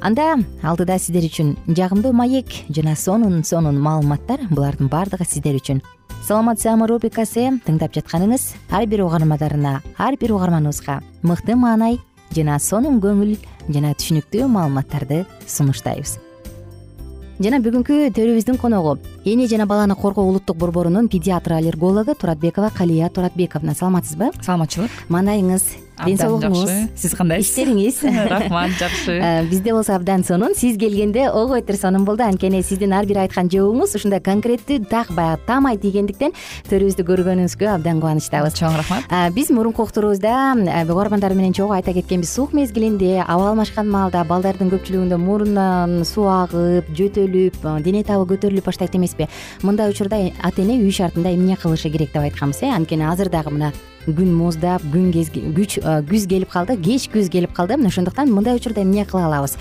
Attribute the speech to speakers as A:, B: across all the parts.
A: анда алдыда сиздер үчүн жагымдуу маек жана сонун сонун маалыматтар булардын баардыгы сиздер үчүн. Саламат саама рубрикасы тыңдап жатканыңыз ар бир угармандарына ар бир угарманыбызга мыкты маанай жана сонун көңүл жана түшүнүктүү маалыматтарды сунуштайбыз. Жана бүгүнкү төрүбүздүн коногу эне жана баланы коргоо улуттук борборунун педиатр аллергологу туратбекова калия туратбековна. Саламатсызбы
B: саламатчылык.
A: Маанайыңыз ден соолугуңуз.
B: сиз кандайсыз
A: иштериңиз
B: рахмат жакшы.
A: Э, бизде болсо абдан сонун сиз келгенде ого бетер сонун болду. Анткени сиздин ар бир айткан жообуңуз ушундай конкреттүү так баягы тамай тийгендиктен төрүбүздү көргөнүңүзгө абдан кубанычтабыз.
B: Чоң рахмат.
A: Э, биз мурунку уктуруубузда угармандар менен чогуу айта кеткенбиз. Суук мезгилинде аба алмашкан маалда балдардын көпчүлүгүндө мурундан суу агып жөтөлүп э, дене табы көтөрүлүп баштайт эмеспи эмеспи. Мындай учурда ата эне үй шартында эмне кылышы керек деп айтканбыз э? Анткени азыр дагы мына күн муздап күн күч күз келип калды кеч күз келип калды. Мына ошондуктан мындай учурда эмне кыла алабыз?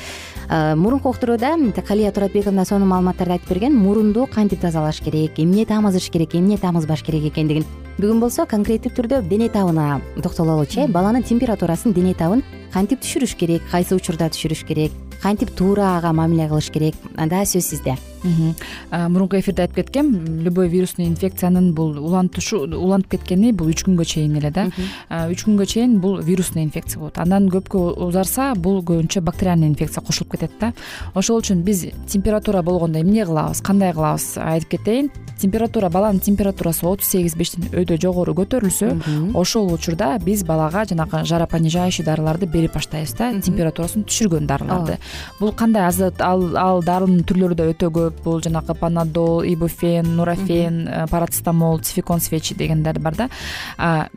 A: Мурунку уктурууда калия туратбековна сонун маалыматтарды айтып берген. Мурунду кантип тазалаш керек эмне тамызыш керек эмне тамызбаш керек экендигин. Бүгүн болсо конкреттүү түрдө дене табына токтололучу э? Баланын температурасын дене табын кантип түшүрүш керек кайсы учурда түшүрүш керек кантип туура ага мамиле кылыш керек? Анда сөз сизде
B: мурунку эфирде айтып кеткем любой вирусный инфекциянын бул улантышу уланып кеткени бул үч күнгө чейин эле да. Үч күнгө чейин бул вирусный инфекция болот. Андан көпкө узарса бул көбүнчө бактериальный инфекция кошулуп кетет да. Ошол үчүн биз температура болгондо эмне кылабыз кандай кылабыз айтып кетейин. Температура баланын температурасы отуз сегиз бештен өтө жогору көтөрүлсө ошол учурда биз балага жанагы жаропонижающий дарыларды берип баштайбыз да. Температурасын түшүргөн дарыларды. Бул кандай ал дарынын түрлөрү да өтө көп бул жанагы панадол ибуфен нурофен э, парацетамол цификон свечи дегендер бар да.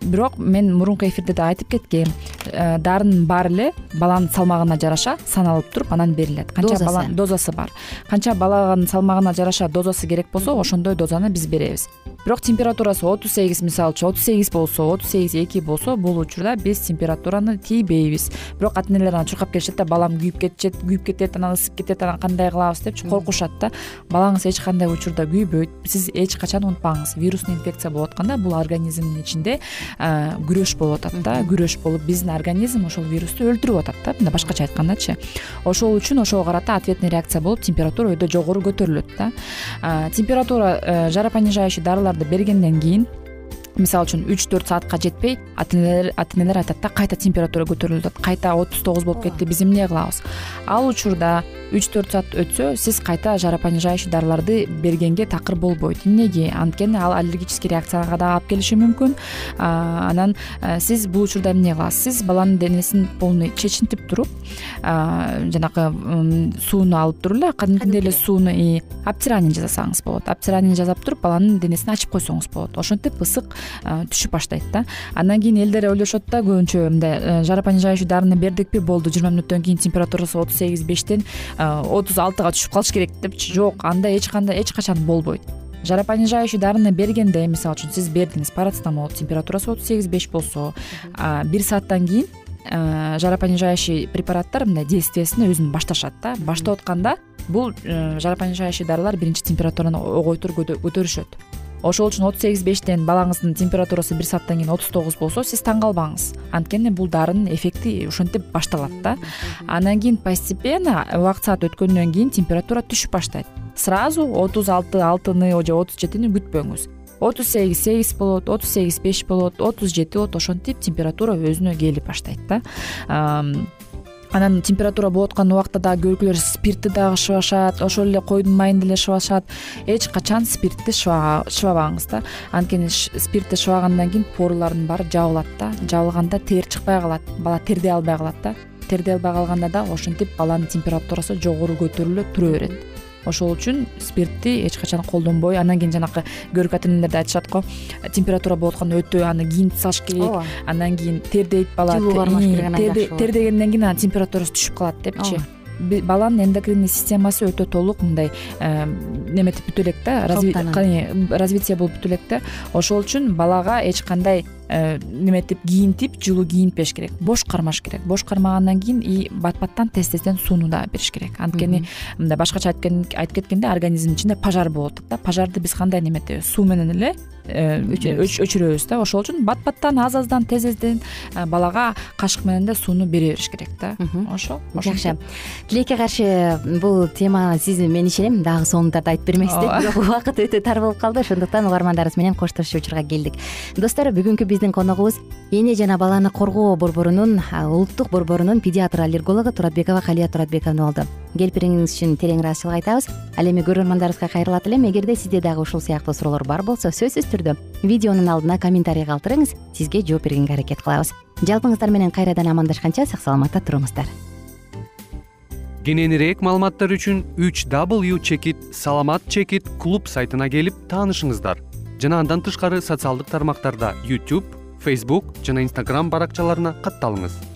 B: Бирок мен мурунку эфирде да айтып кеткем э, дарынын баары эле баланын салмагына жараша саналып туруп анан берилет. Канча бала дозасы бар. Канча баланын салмагына жараша дозасы керек болсо ошондой дозаны биз беребиз. Бирок температурасы отуз сегиз мисалы үчүн отуз сегиз болсо отуз сегиз эки болсо бул учурда биз температураны тийбейбиз. Бирок ата энелер анан чуркап келишет да балам күйүп кетчү күйүп кетет анан ысып кетет анан кандай кылабыз депчи коркушат да балаңыз эч кандай учурда күйбөйт сиз эч качан унутпаңыз. Вирусный инфекция болуп атканда бул организмдин ичинде күрөш болуп атат да күрөш болуп биздин организм ошол вирусту өлтүрүп атат да. Мындай башкача айткандачы. Ошол үчүн ошого карата ответный реакция болуп температура өтө жогору көтөрүлөт да. Температура э, жаропонижающий дарыларды бергенден кийин мисалы үчүн үч төрт саатка жетпей ата энелер ата энелер айтат да кайта температура көтөрүлүп атат кайта отуз тогуз болуп кетти биз эмне кылабыз? Ал учурда үч төрт саат өтсө сиз кайта жаропонижающий дарыларды бергенге такыр болбойт. Эмнеге? Анткени ал аллергический реакцияга дагы алып келиши мүмкүн. Анан сиз бул учурда эмне кыласыз? Сиз баланын денесин полный чечинтип туруп жанагы сууну алып туруп эле кадимкидей эле. сууну обтирание жасасаңыз болот. Обтирание жасап туруп баланын денесин ачып койсоңуз болот. Ошентип ысык түшүп баштайт да. Андан кийин элдер ойлошот да көбүнчө мындай э, жаропонижающий дарыны бердикпи? Болду жыйырма мүнөттөн кийин температурасы отуз сегиз бештен э, отуз алтыга түшүп калыш керек депчи жок андай эч кандай эч качан болбойт. Жаропонижающий дарыны бергенде мисалы үчүн сиз бердиңиз парацетамол температурасы отуз сегиз беш болсо бир сааттан кийин э, жаропонижающий препараттар мындай действиесин өзүн башташат да. Баштап атканда бул жаропонижающий дарылар биринчи температураны огойтур көтөрүшөт ошол үчүн отуз сегиз бештен балаңыздын температурасы бир сааттан кийин отуз тогуз болсо сиз таң калбаңыз анткени бул дарынын эффекти ушинтип башталат да. Андан кийин постепенно убакыт саат өткөндөн кийин температура түшүп баштайт. Сразу отуз алты алтыны же отуз жетини күтпөңүз. Отуз сегиз сегиз болот отуз сегиз беш болот отуз жети болот ошентип температура өзүнө келип баштайт да анан температура болуп аткан убакта дагы кээ спиртти дагы ышыбашат ошол эле койдун майын деле ышыбашат эч качан спиртти ышыбабаңыз да. Анткени спиртти ышыбагандан кийин порулардын баары жабылат да. Жабылганда тер чыкпай калат бала тердей албай калат да. Тердей албай калганда дагы ошентип баланын температурасы жогору көтөрүлө тура берет ошол үчүн спиртти эч качан колдонбой андан кийин жанакы кээ ата энелер атышат го. Температура болуп атканда өтө аны кийинтип салыш керек ооба. андан кийин тердейт бала жылуу кармаш керек анан жакшы болот тердегенден кийин анан температурасы түшүп калат депчи баланын эндокринный системасы өтө толук мындай неметип бүтө элек да развитие болуп бүтө элек да. Ошол үчүн балага эч кандай э, неметип кийинтип жылуу кийинтпеш керек бош кармаш керек. Бош кармагандан кийин и бат баттан тез тезден сууну дагы бериш керек. Анткени мындай башкача айтып кеткенде организмдин ичинде пожар болуп атат да. Пожарды биз кандай неметебиз суу менен эле Э, өчүрөбүз да ошол үчүн бат баттан аз аздан тез тезден э, балага кашык менен эле сууну бере бериш керек да. Ошо
A: жакшы тилекке каршы бул тема сиз мен ишенем дагы сонун айтып бермексиз деп бирок убакыт өтө тар болуп калды. Ошондуктан угармандарыбыз менен коштошчу учурга келдик. Достор бүгүнкү биздин коногубуз эне жана баланы коргоо борборунун улуттук борборунун педиатр аллергологу туратбекова калия туратбековна болду келиңиз үчүн терең ыраазычылык айтабыз. Ал эми көрөрмандарыбызга кайрылат элем. Эгерде сизде дагы ушул сыяктуу суроолор бар болсо сөзсүз видеонун алдына комментарий калтырыңыз. Сизге жооп бергенге аракет кылабыз. Жалпыңыздар менен кайрадан амандашканча сак саламатта туруңуздар.
C: Кененирээк маалыматтар үчүн үч w чекит саламат чекит клуб сайтына келип таанышыңыздар. Жана андан тышкары социалдык тармактарда youtube facebook жана instagram баракчаларына катталыңыз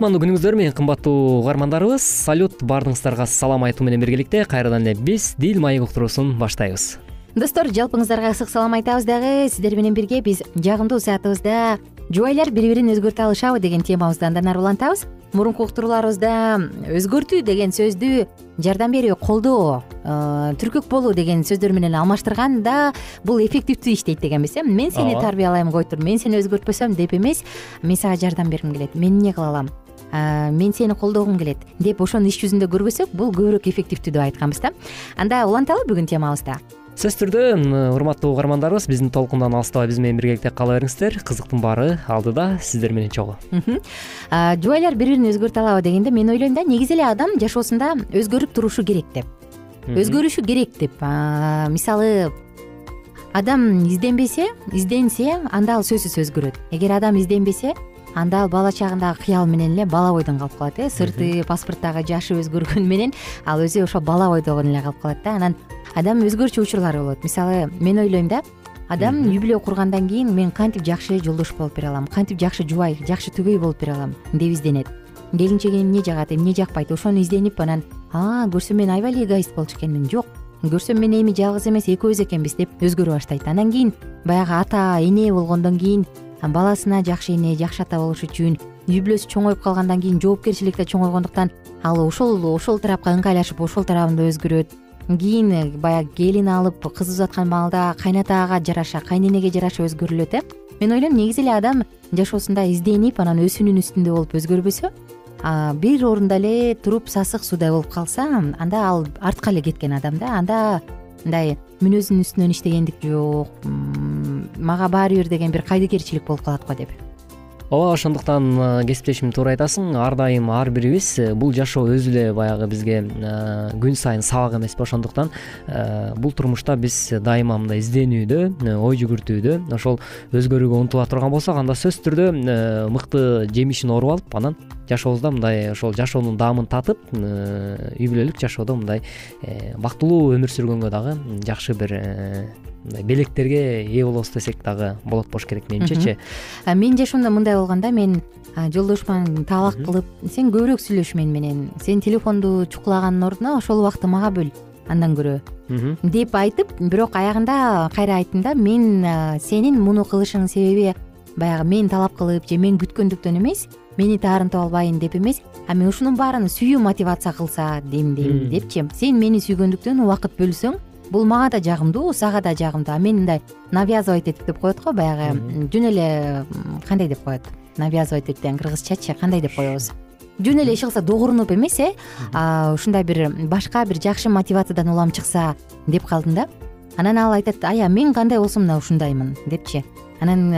D: кутмандуу күнүңүздөр менен кымбаттуу угармандарыбыз салют баардыгыңыздарга салам айтуу менен биргеликте кайрадан эле биз дил маек уктуруусун баштайбыз.
A: Достор жалпыңыздарга ысык салам айтабыз дагы. Сиздер менен бирге биз жагымдуу саатыбызда жубайлар бири бирин өзгөртө алышабы деген темабызды андан ары улантабыз мурунку уктурууларыбызда өзгөртүү деген сөздү жардам берүү колдоо э, түркөк болуу деген сөздөр менен алмаштырганда бул эффективдүү иштейт дегенбиз э. Мен сени тарбиялайм кой тур мен сени өзгөртпөсөм деп эмес мен сага жардам бергим келет. Мен эмне кыла алам мен сени колдогум келет. Деп ошону иш жүзүндө көрбөсөк бул көбүрөөк эффективдүү деп айтканбыз да. Анда уланталы бүгүн темабызда.
D: Сөзсүз түрдө урматтуу угармандарыбыз биздин толкундан алыстабай биз менен биргеликте кала бериңиздер. Кызыктын баары алдыда сиздер менен чогуу
A: жубайлар бири бирин өзгөртө алабы дегенде мен ойлойм да негизи эле адам жашоосунда өзгөрүп турушу керек деп. Өзгөрүшү керек деп. Мисалы адам изденбесе изденсе анда ал сөзсүз өзгөрөт. Эгер адам изденбесе анда ал бала чагындагы кыял менен эле бала бойдон калып калат э сырты паспорттагы жашы өзгөргөнү менен ал өзү ошол бала бойдогу эле калып калат да. Анан адам өзгөрчү учурлары болот. Мисалы мен ойлойм да адам үй бүлө кургандан кийин мен кантип жакшы жолдош болуп бере алам кантип жакшы жубай жакшы түгөй болуп бере алам деп изденет. Келинчеги эмне жагат эмне жакпайт ошону изденип анан а көрсөм мен аябай эле эгоист болчу экенмин жок көрсөм мен эми жалгыз эмес экөөбүз экенбиз деп өзгөрө баштайт. Анан кийин баягы ата эне болгондон кийин баласына жакшы эне жакшы ата болуш үчүн үй бүлөсү чоңоюп калгандан кийин жоопкерчилик да чоңойгондуктан ал ошол ошол тарапка ыңгайлашып ошол тарабында өзгөрөт. Кийин баягы келин алып кыз узаткан маалда кайнатага жараша кайненеге жараша өзгөрүлөт э? Мен ойлойм негизи эле адам жашоосунда изденип анан өсүүнүн үстүндө болуп өзгөрбөсө бир орунда эле туруп сасык суудай болуп калса анда ал артка эле кеткен адам да анда мындай мүнөзүнүн үстүнөн иштегендик жок мага баары бир деген бир кайдыгерчилик болуп калат го деп.
D: Ооба ошондуктан э, кесиптешим туура айтасың. Ар дайым ар бирибиз э, бул жашоо өзү эле баягы бизге э, күн сайын сабак эмеспи ошондуктан бул турмушта биз дайыма мындай изденүүдө ой жүгүртүүдө ошол өзгөрүүгө умтула турган болсок анда сөзсүз түрдө мыкты жемишин ооруп алып анан жашообузда мындай ошол жашоонун даамын татып үй бүлөлүк жашоодо мындай бактылуу өмүр сүргөнгө дагы жакшы бир мындай белектерге ээ болобуз десек дагы болот болуш керек менимчечи
A: менин жашоомдо мындай болгон да мен а, жолдошума таалак кылып сен көбүрөөк сүйлөш мени менен. Сен телефонду чукулагандын ордуна ошол убакытты мага бөл андан көрө. Деп айтып бирок аягында кайра айттым да мен сенин муну кылышыңдын себеби баягы мен талап кылып же мен күткөндүктөн эмес мени таарынтып албайын деп эмес а мен ушунун баарын сүйүү мотивация кылса дейм дейм депчи. Сен мени сүйгөндүктөн убакыт бөлсөң бул мага да жагымдуу сага да жагымдуу. А мен мындай навязывать этип деп коет го баягы. Жөн эле кандай деп коет? Навязывать этип деген кыргызчачы кандай деп коебуз? Жөн эле иши кылса догурунуп эмес э? Ушундай бир башка бир жакшы мотивациядан улам чыкса деп калдым да. Анан ал айтат ая мен кандай болсом мына ушундаймын депчи. Анан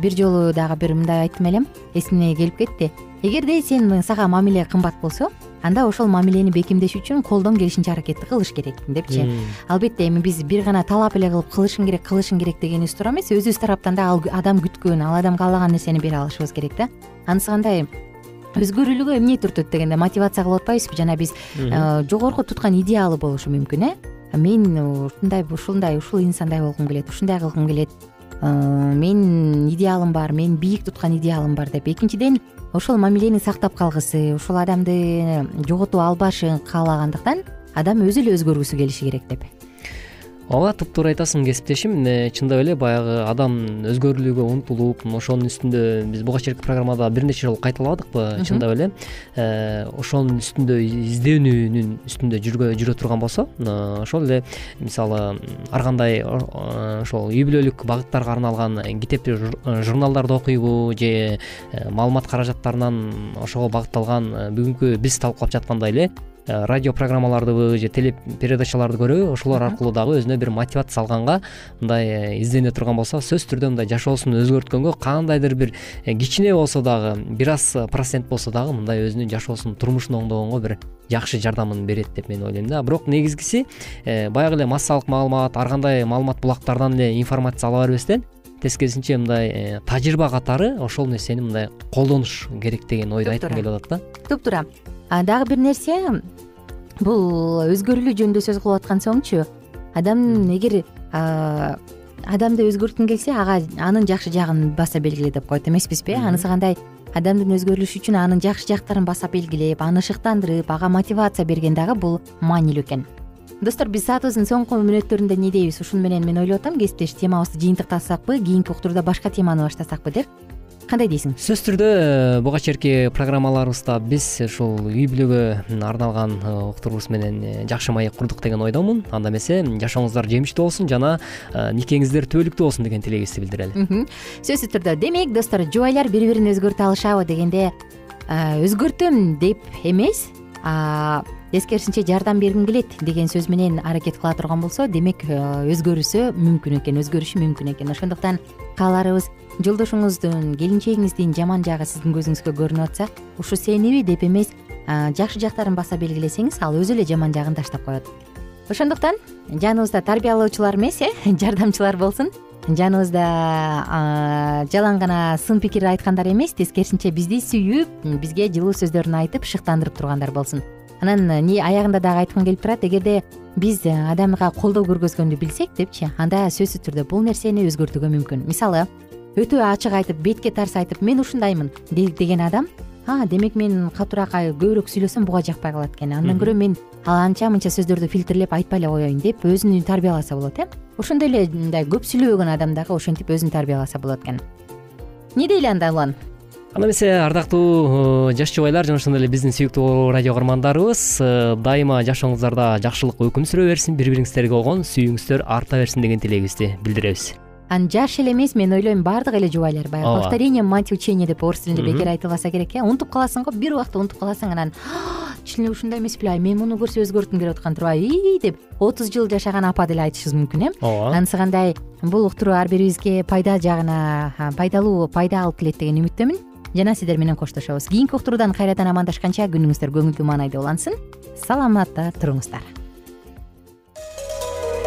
A: бир жолу дагы бир мындай айттым элем. Эсиме келип кетти. Эгерде сен сага мамиле кымбат болсо анда ошол мамилени бекемдеш үчүн колдон келишинче аракетти кылыш керек депчи. Албетте эми биз бир гана талап эле кылып кылышың керек кылышың керек дегенибиз туура эмес. Өзүбүз тараптан да ал адам күткөн ал адам каалаган нерсени бере алышыбыз керек да. Анысы кандай өзгөрүүлүгү эмне түртөт дегенде мотивация кылып атпайбызбы? Жана биз э, жогорку туткан идеалы болушу мүмкүн э? Мен ушундай ушундай ушул инсандай болгум келет ушундай кылгым келет. э, менин идеалым бар менин бийик туткан идеалым бар деп. Экинчиден ошол мамилени сактап калгысы ушул адамды жоготуп албашын каалагандыктан адам өзү эле өзгөргүсү келиши керек деп
D: ооба туптуура айтасың кесиптешим. Чындап эле баягы адам өзгөрүүлүгү умтулуп ошонун үстүндө биз буга чейинки программада бир нече жолу кайталабадыкпы чындап эле. Э, ошонун үстүндө изденүүнүн үстүндө жүрө турган болсо ошол эле мисалы ар кандай ошол үй бүлөлүк багыттарга арналган китепти журналдарды окуйбу же э, маалымат каражаттарынан ошого багытталган э, бүгүнкү биз талкуулап жаткандай эле Э, радио программалардыбы же телепередачаларды көрөбү ошолор аркылуу дагы өзүнө бир мотивация алганга мындай э, издене турган болсо сөзсүз түрдө мындай жашоосун өзгөрткөнгө кандайдыр бир э, кичине болсо дагы бир аз процент болсо дагы мындай өзүнүн жашоосун турмушун оңдогонго бир жакшы жардамын берет деп мен ойлойм да. Бирок негизгиси баягы эле массалык маалымат ар кандай маалымат булактардан эле информация ала бербестен тескерисинче мындай тажрыйба катары ошол нерсени мындай колдонуш керек деген ойду айткым келип атат да.
A: туптуура дагы бир нерсе бул өзгөрүүлүк жөнүндө сөз кылып аткан соңчу. Адам эгер адамды өзгөрткүң келсе ага анын жакшы жагын баса белгиле деп коет эмеспизби. Анысы кандай? Адамдын өзгөрүлүшү үчүн анын жакшы жактарын баса белгилеп аны шыктандырып ага мотивация берген дагы бул маанилүү экен. Достор биз саатыбыздын соңку мүнөттөрүндө эмне дейбиз? Ушуну менен мен ойлоп атам кесиптеш темабызды жыйынтыктасакпы кийинки уктуруда башка теманы баштасакпы деп кандай дейсиң?
D: Сөзсүз түрдө э, буга чейинки программаларыбызда биз ушул үй бүлөгө арналган э, уктурубуз менен э, жакшы маек курдук деген ойдомун. Анда эмесе жашооңуздар жемиштүү болсун жана никеңиздер түбөлүктүү болсун деген тилегибизди билдирели.
A: Сөзсүз түрдө демек достор жубайлар бири бирин өзгөртө алышабы дегенде өзгөртөм деп эмес тескерисинче жардам бергим келет деген сөз менен аракет кыла турган болсо демек өзгөрүсө мүмкүн экен өзгөрүшү мүмкүн экен. Ошондуктан кааларыбыз жолдошуңуздун келинчегиңиздин жаман жагы сиздин көзүңүзгө көрүнүп атса ушу сениби деп эмес жакшы жактарын баса белгилесеңиз ал өзү эле жаман жагын таштап коет. Ошондуктан жаныбызда тарбиялоочулар эмес э жардамчылар болсун. Жаныбызда жалаң гана сын пикир айткандар эмес тескерисинче бизди сүйүп бизге жылуу сөздөрүн айтып шыктандырып тургандар болсун. Анан аягында дагы айткым келип турат эгерде биз адамга колдоо көргөзгөндү билсек депчи анда сөзсүз түрдө бул нерсени өзгөртүүгө мүмкүн. Мисалы өтө ачык айтып бетке тарс айтып мен ушундаймын деген адам а демек мен катуураак көбүрөөк сүйлөсөм буга жакпай калат экен. Андан көрө мен ал анча мынча сөздөрдү фильтрлеп айтпай эле коеюн деп өзүн тарбияласа болот э. Ошондой эле мындай көп сүйлөбөгөн адам дагы ошентип өзүн тарбияласа болот экен. Эмне дейли анда улан
D: анда эмесе ардактуу э, жаш жубайлар жана ошондой эле биздин сүйүктүү радио каармандарыбыз э, дайыма жашооңуздарда жакшылык өкүм сүрө берсин бири бириңиздерге болгон сүйүүңүздөр арта берсин деген тилегибизди билдиребиз
A: анан жаш эле эмес мен ойлойм баардык эле жубайлар баягы. Повторение мать учения деп орус тилинде бекер айтылбаса керек э. Унутуп каласың го бир убакта унутуп каласың анан чын эле ушундай эмес беле ай мен муну көрсө өзгөрткүм келип аткан турбайбы деп отуз жыл жашаган апа деле айтышыбыз мүмкүн э. Ооба. Анысы кандай бул уктуруу ар бирибизге пайда жагына пайдалуу пайда алып келет деген үмүттөмүн. Жана сиздер менен коштошобуз. Кийинки уктуруудан кайрадан амандашканча күнүңүздөр көңүлдүү маанайда улансын. Саламатта туруңуздар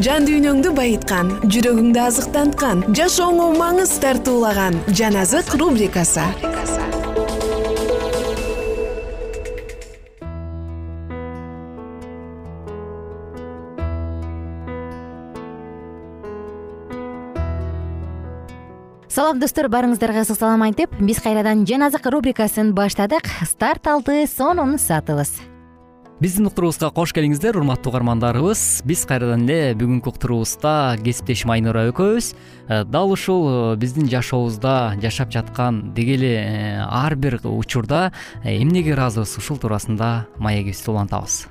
E: жан дүйнөңдү байыткан жүрөгүңдү азыктанткан жашооңо маңыз тартуулаган жан азык рубрикасы.
A: Салам достор баарыңыздарга ысык салам айтып биз кайрадан жан азык рубрикасын баштадык. Старт алды сонун саатыбыз
D: биздин уктуруубузга кош келиңиздер урматтуу угармандарыбыз. Биз кайрадан эле бүгүнкү уктуруубузда кесиптешим айнура экөөбүз. Э, дал ушул э, биздин жашообузда жашап жаткан деги эле э, ар бир учурда эмнеге ыраазыбыз ушул туурасында маегибизди улантабыз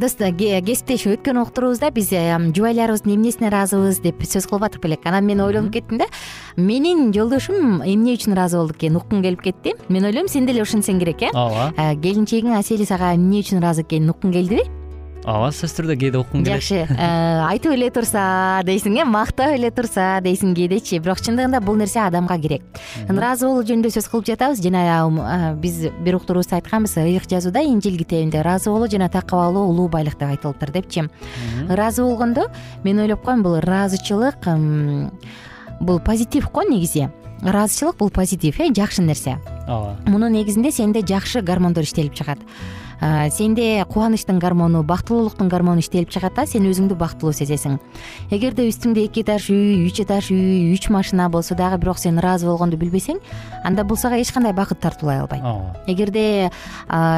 A: достор кесиптеш өткөн уктуруубузда биз жубайларыбыздын эмнесине ыраазыбыз деп сөз кылып атырк белек анан мен ойлонуп кеттим да менин жолдошум эмне үчүн ыраазы болду экен? Уккум келип кетти. Мен ойлойм сен деле ошентсең керек э?
D: Ооба.
A: Келинчегиң асель сага эмне үчүн ыраазы экен уккуң келдиби
D: ооба сөзсүз түрдө кээде уккум келет.
A: Жакшы э, айтып эле турса дейсиң э мактап эле турса дейсиң кээдечи. Бирок чындыгында бул нерсе адамга керек. Ыраазы болуу жөнүндө сөз кылып жатабыз. Жана э, биз бир уктуруубузда айтканбыз ыйык жазууда инжил китебинде ыраазы болуу жана такып алуу улуу байлык деп айтылыптыр депчи. Ыраазы болгондо мен ойлоп коем бул ыраазычылык бул позитив го негизи. Ыраазычылык бул позитив э жакшы нерсе.
D: Ооба.
A: Мунун негизинде сенде жакшы гормондор иштелип чыгат сенде кубанычтын гормону бактылуулуктун гормону иштелип чыгат да сен өзүңдү бактылуу сезесиң. Эгерде үстүңдө эки этаж үй үч этаж үй үч машина болсо дагы бирок сен ыраазы болгонду билбесең анда бул сага эч кандай бакыт тартуулай албайт.
D: Ооба.
A: Эгерде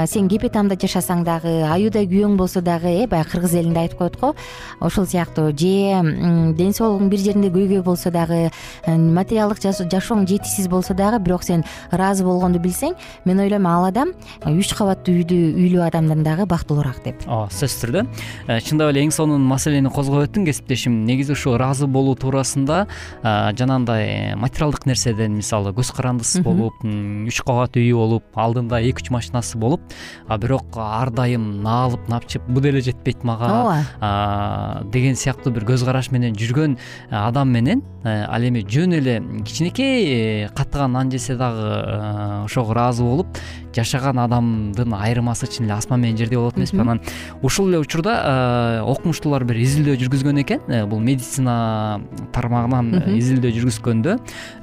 A: сен кепе тамда жашасаң дагы аюудай күйөөң болсо дагы э баягы кыргыз элинде айтып коет го ошол сыяктуу же ден соолугуң бир жеринде көйгөй болсо дагы э, материалдык жашооң жетишсиз болсо дагы бирок сен ыраазы болгонду билсең мен ойлойм ал адам үч кабаттуу үйдү адамдан дагы бактылуураак деп.
D: Ооба сөзсүз түрдө. Э, чындап эле эң сонун маселени козгоп өттүң кесиптешим. Негизи ушу ыраазы болуу туурасында э, жанагындай э, материалдык нерседен мисалы көз карандысыз болуп үч кабат үйү болуп алдында эки үч машинасы болуп а бирок ар дайым наалып напчып бу деле жетпейт мага
A: ооба.
D: деген сыяктуу бир көз караш менен жүргөн адам менен. Ал эми жөн эле кичинекей каттаган нан жесе дагы ошого ыраазы болуп жашаган адамдын айырмасы чын эле асман менен жердей болот эмеспи анан ушул эле учурда э, окумуштуулар бир изилдөө жүргүзгөн экен. Э, бул медицина тармагынан э, изилдөө жүргүзгөндө.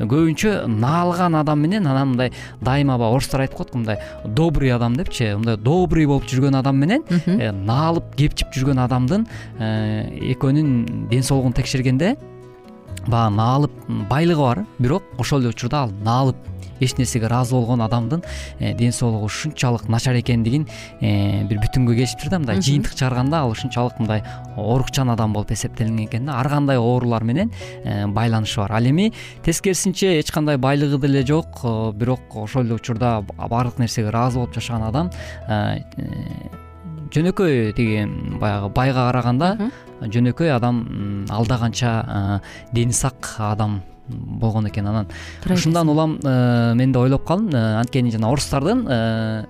D: Көбүнчө наалган адам менен анан мындай дайыма баягы орустар айтып коет го мындай добрый адам депчи. Мындай добрый болуп жүргөн адам менен наалып кепчип жүргөн адамдын экөөнүн ден соолугун текшергенде баягы наалып байлыгы бар. Бирок ошол эле учурда ал наалып эч нерсеге ыраазы болгон адамдын э, ден соолугу ушунчалык начар экендигин э, бир бүтүнгө келишиптир да. Мындай жыйынтык чыгарганда ал ушунчалык мындай оорукчан адам болуп эсептелинген экен да. Ар кандай оорулар менен э, байланышы бар. Ал эми тескерисинче эч кандай байлыгы деле жок бирок ошол эле учурда баардык нерсеге ыраазы болуп жашаган адам жөнөкөй тиги баягы байга караганда жөнөкөй адам алда дени сак адам болгон экен анан. Ушундан улам э, мен да ойлоп калдым э, анткени жана орустардын э,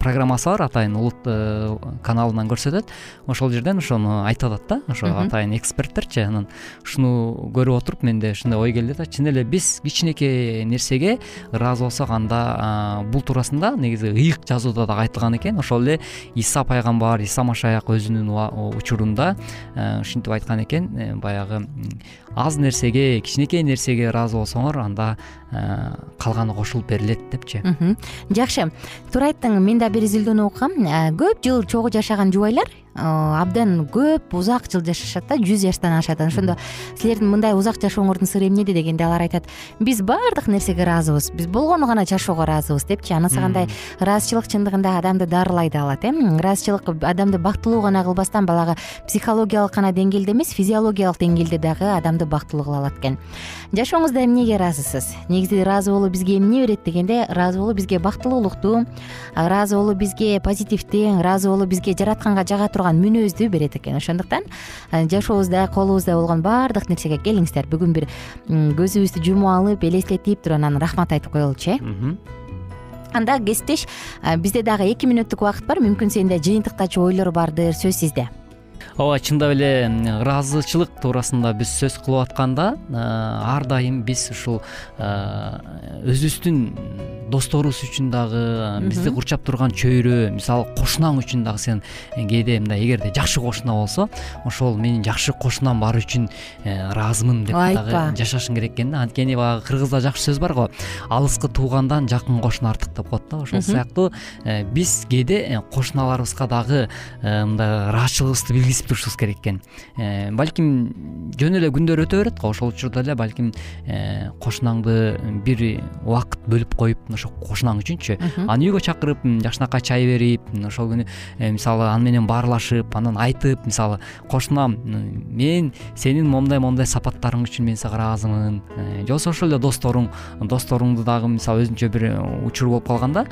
D: программасы бар атайын улут э, каналынан көрсөтөт. Ошол жерден ошону айтып атат да ошо атайын эксперттерчи анан ушуну көрүп отуруп менде ушундай ой келди да. Чын эле биз кичинекей нерсеге ыраазы болсок анда бул туурасында негизи ыйык жазууда дагы айтылган экен. Ошол эле иса пайгамбар иса машаяк өзүнүн учурунда э, ушинтип айткан экен. Баягы аз нерсеге кичинекей нерсеге ыраазы болсоңор анда калганы кошулуп берилет депчи.
A: Жакшы. Туура айттың мен да бир изилдөөнү окугам. Көп жыл чогуу жашаган жубайлар абдан көп узак жыл жашашат да жүз жаштан ашат. Анан ошондо силердин мындай узак жашооңордун сыры эмнеде дегенде алар айтат биз баардык нерсеге ыраазыбыз биз болгону гана жашоого ыраазыбыз депчи. Анысы кандай ыраазычылык чындыгында адамды дарылай да алат э ыраазычылык адамды бактылуу гана кылбастан баягы психологиялык гана деңгээлде эмес физиологиялык деңгээлде дагы адамды бактылуу кыла алат экен жашооңузда эмнеге ыраазысыз негизи ыраазы болуу бизге эмне берет? дегенде ыраазы болуу бизге бактылуулукту ыраазы болуу бизге позитивди ыраазы болуу бизге жаратканга жага турган мүнөздү берет экен. Ошондуктан жашообузда колубузда болгон баардык нерсеге келиңиздер. Бүгүн бир көзүбүздү жумуп алып элестетип туруп анан рахмат айтып коелучу э. Анда кесиптеш бизде дагы эки мүнөттүк убакыт бар. Мүмкүн сенде жыйынтыктачу ойлор бардыр сөз сизде
D: ооба чындап эле ыраазычылык туурасында биз сөз кылып атканда ар дайым биз ушул өзүбүздүн досторубуз үчүн дагы бизди курчап турган чөйрө мисалы кошунаң үчүн дагы сен кээде мындай эгерде жакшы кошуна болсо ошол менин жакшы кошунам бар үчүн э, ыраазымын деп дагы жашашың керек экен да. Анткени баягы кыргызда жакшы сөз бар го. Алыскы туугандан жакын кошуна артык деп коет да ошол сыяктуу. Э, биз кээде э, кошуналарыбызга дагы мындай ыраазычылыгыбызды сезип турушубуз керек экен. Э, балким жөн эле күндөр өтө берет го ошол учурда эле балким э, кошунаңды бир убакыт бөлүп коюп ошо кошунаң үчүнчү. Аны үйгө чакырып жакшынакай чай берип ошол күнү мисалы аны менен баарлашып анан айтып мисалы кошунам мен сенин моундай моундай сапаттарың үчүн мен сага ыраазымын. Же болбосо ошол эле досторуң досторуңду дагы мисалы өзүнчө бир учур болуп калганда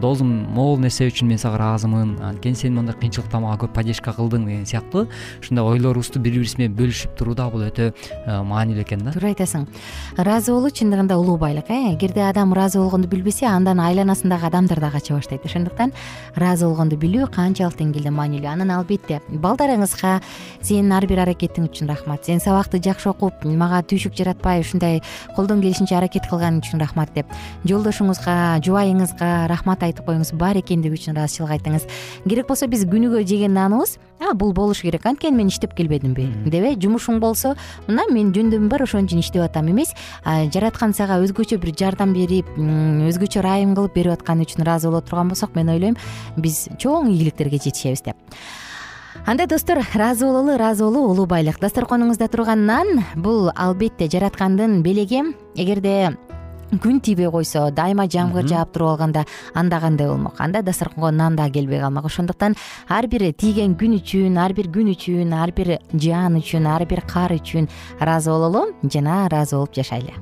D: досум могул нерсе үчүн мен сага ыраазымын. Анткени сен моундай кыйынчылыкта мага көп поддержка кылдың деген сыяктуу ушундай ойлорубузду бири бирибиз менен бөлүшүп туруу дагы бул өтө маанилүү экен да.
A: Туура айтасың. Ыраазы болуу чындыгында улуу байлык э? Эгерде адам ыраазы болгонду билбесе андан айланасындагы адамдар да кача баштайт. Ошондуктан ыраазы болгонду билүү канчалык деңгээлде маанилүү. Анан албетте балдарыңызга сенин ар бир аракетиң үчүн рахмат. Сен сабакты жакшы окуп мага түйшүк жаратпай ушундай колдон келишинче аракет кылганың үчүн рахмат деп жолдошуңузга жубайыңызга рахмат айтып коюңуз бар экендиги үчүн ыраазычылык айтыңыз. Керек болсо биз күнүгө жеген наныбыз бул болуш керек анткени мен иштеп келбедимби. Деп э жумушуң болсо мына мен жөндөмүм бар ошон үчүн иштеп атам эмес. Жараткан сага өзгөчө бир жардам берип өзгөчө ырайым кылып берип атканы үчүн ыраазы боло турган болсок мен ойлойм биз чоң ийгиликтерге жетишебиз деп. Анда достор ыраазы бололу ыраазы болуу улуу байлык. Дасторконуңузда турган нан бул албетте жараткандын белеги. Эгерде күн тийбей койсо дайыма жамгыр жаап туруп алганда анда кандай болмок? Анда дасторконго нан да келбей калмак. Ошондуктан ар бир тийген күн үчүн ар бир күн үчүн ар бир жаан үчүн ар бир кар үчүн ыраазы бололу жана ыраазы болуп жашайлы.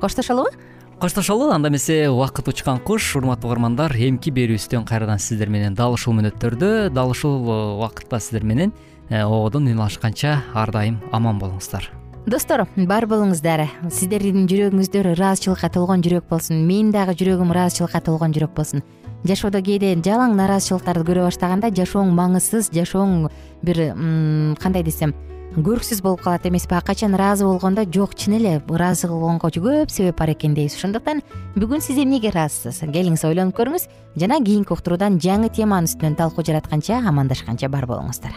A: Коштошолубу
D: коштошолу анда эмесе убакыт учкан куш урматтуу угармандар эмки берүүбүздөн кайрадан сиздер менен дал ушул мүнөттөрдө дал ушул э, убакытта сиздер менен э, ободон үн алышканча ар дайым аман болуңуздар
A: достор бар болуңуздар. Сиздердин жүрөгүңүздөр ыраазычылыкка толгон жүрөк болсун. Менин дагы жүрөгүм ыраазычылыкка толгон жүрөк болсун. Жашоодо кээде жалаң нааразычылыктарды көрө баштаганда жашооң маңызсыз жашооң бир кандай десем көрксүз болуп калат эмеспи а качан ыраазы болгондо жок чын эле ыраазы болгонго көп себеп бар экен дейбиз ошондуктан бүгүн сиз эмнеге ыраазысыз келиңиз ойлонуп көрүңүз. Жана кийинки уктуруудан жаңы теманын үстүнөн талкуу жаратканча амандашканча бар болуңуздар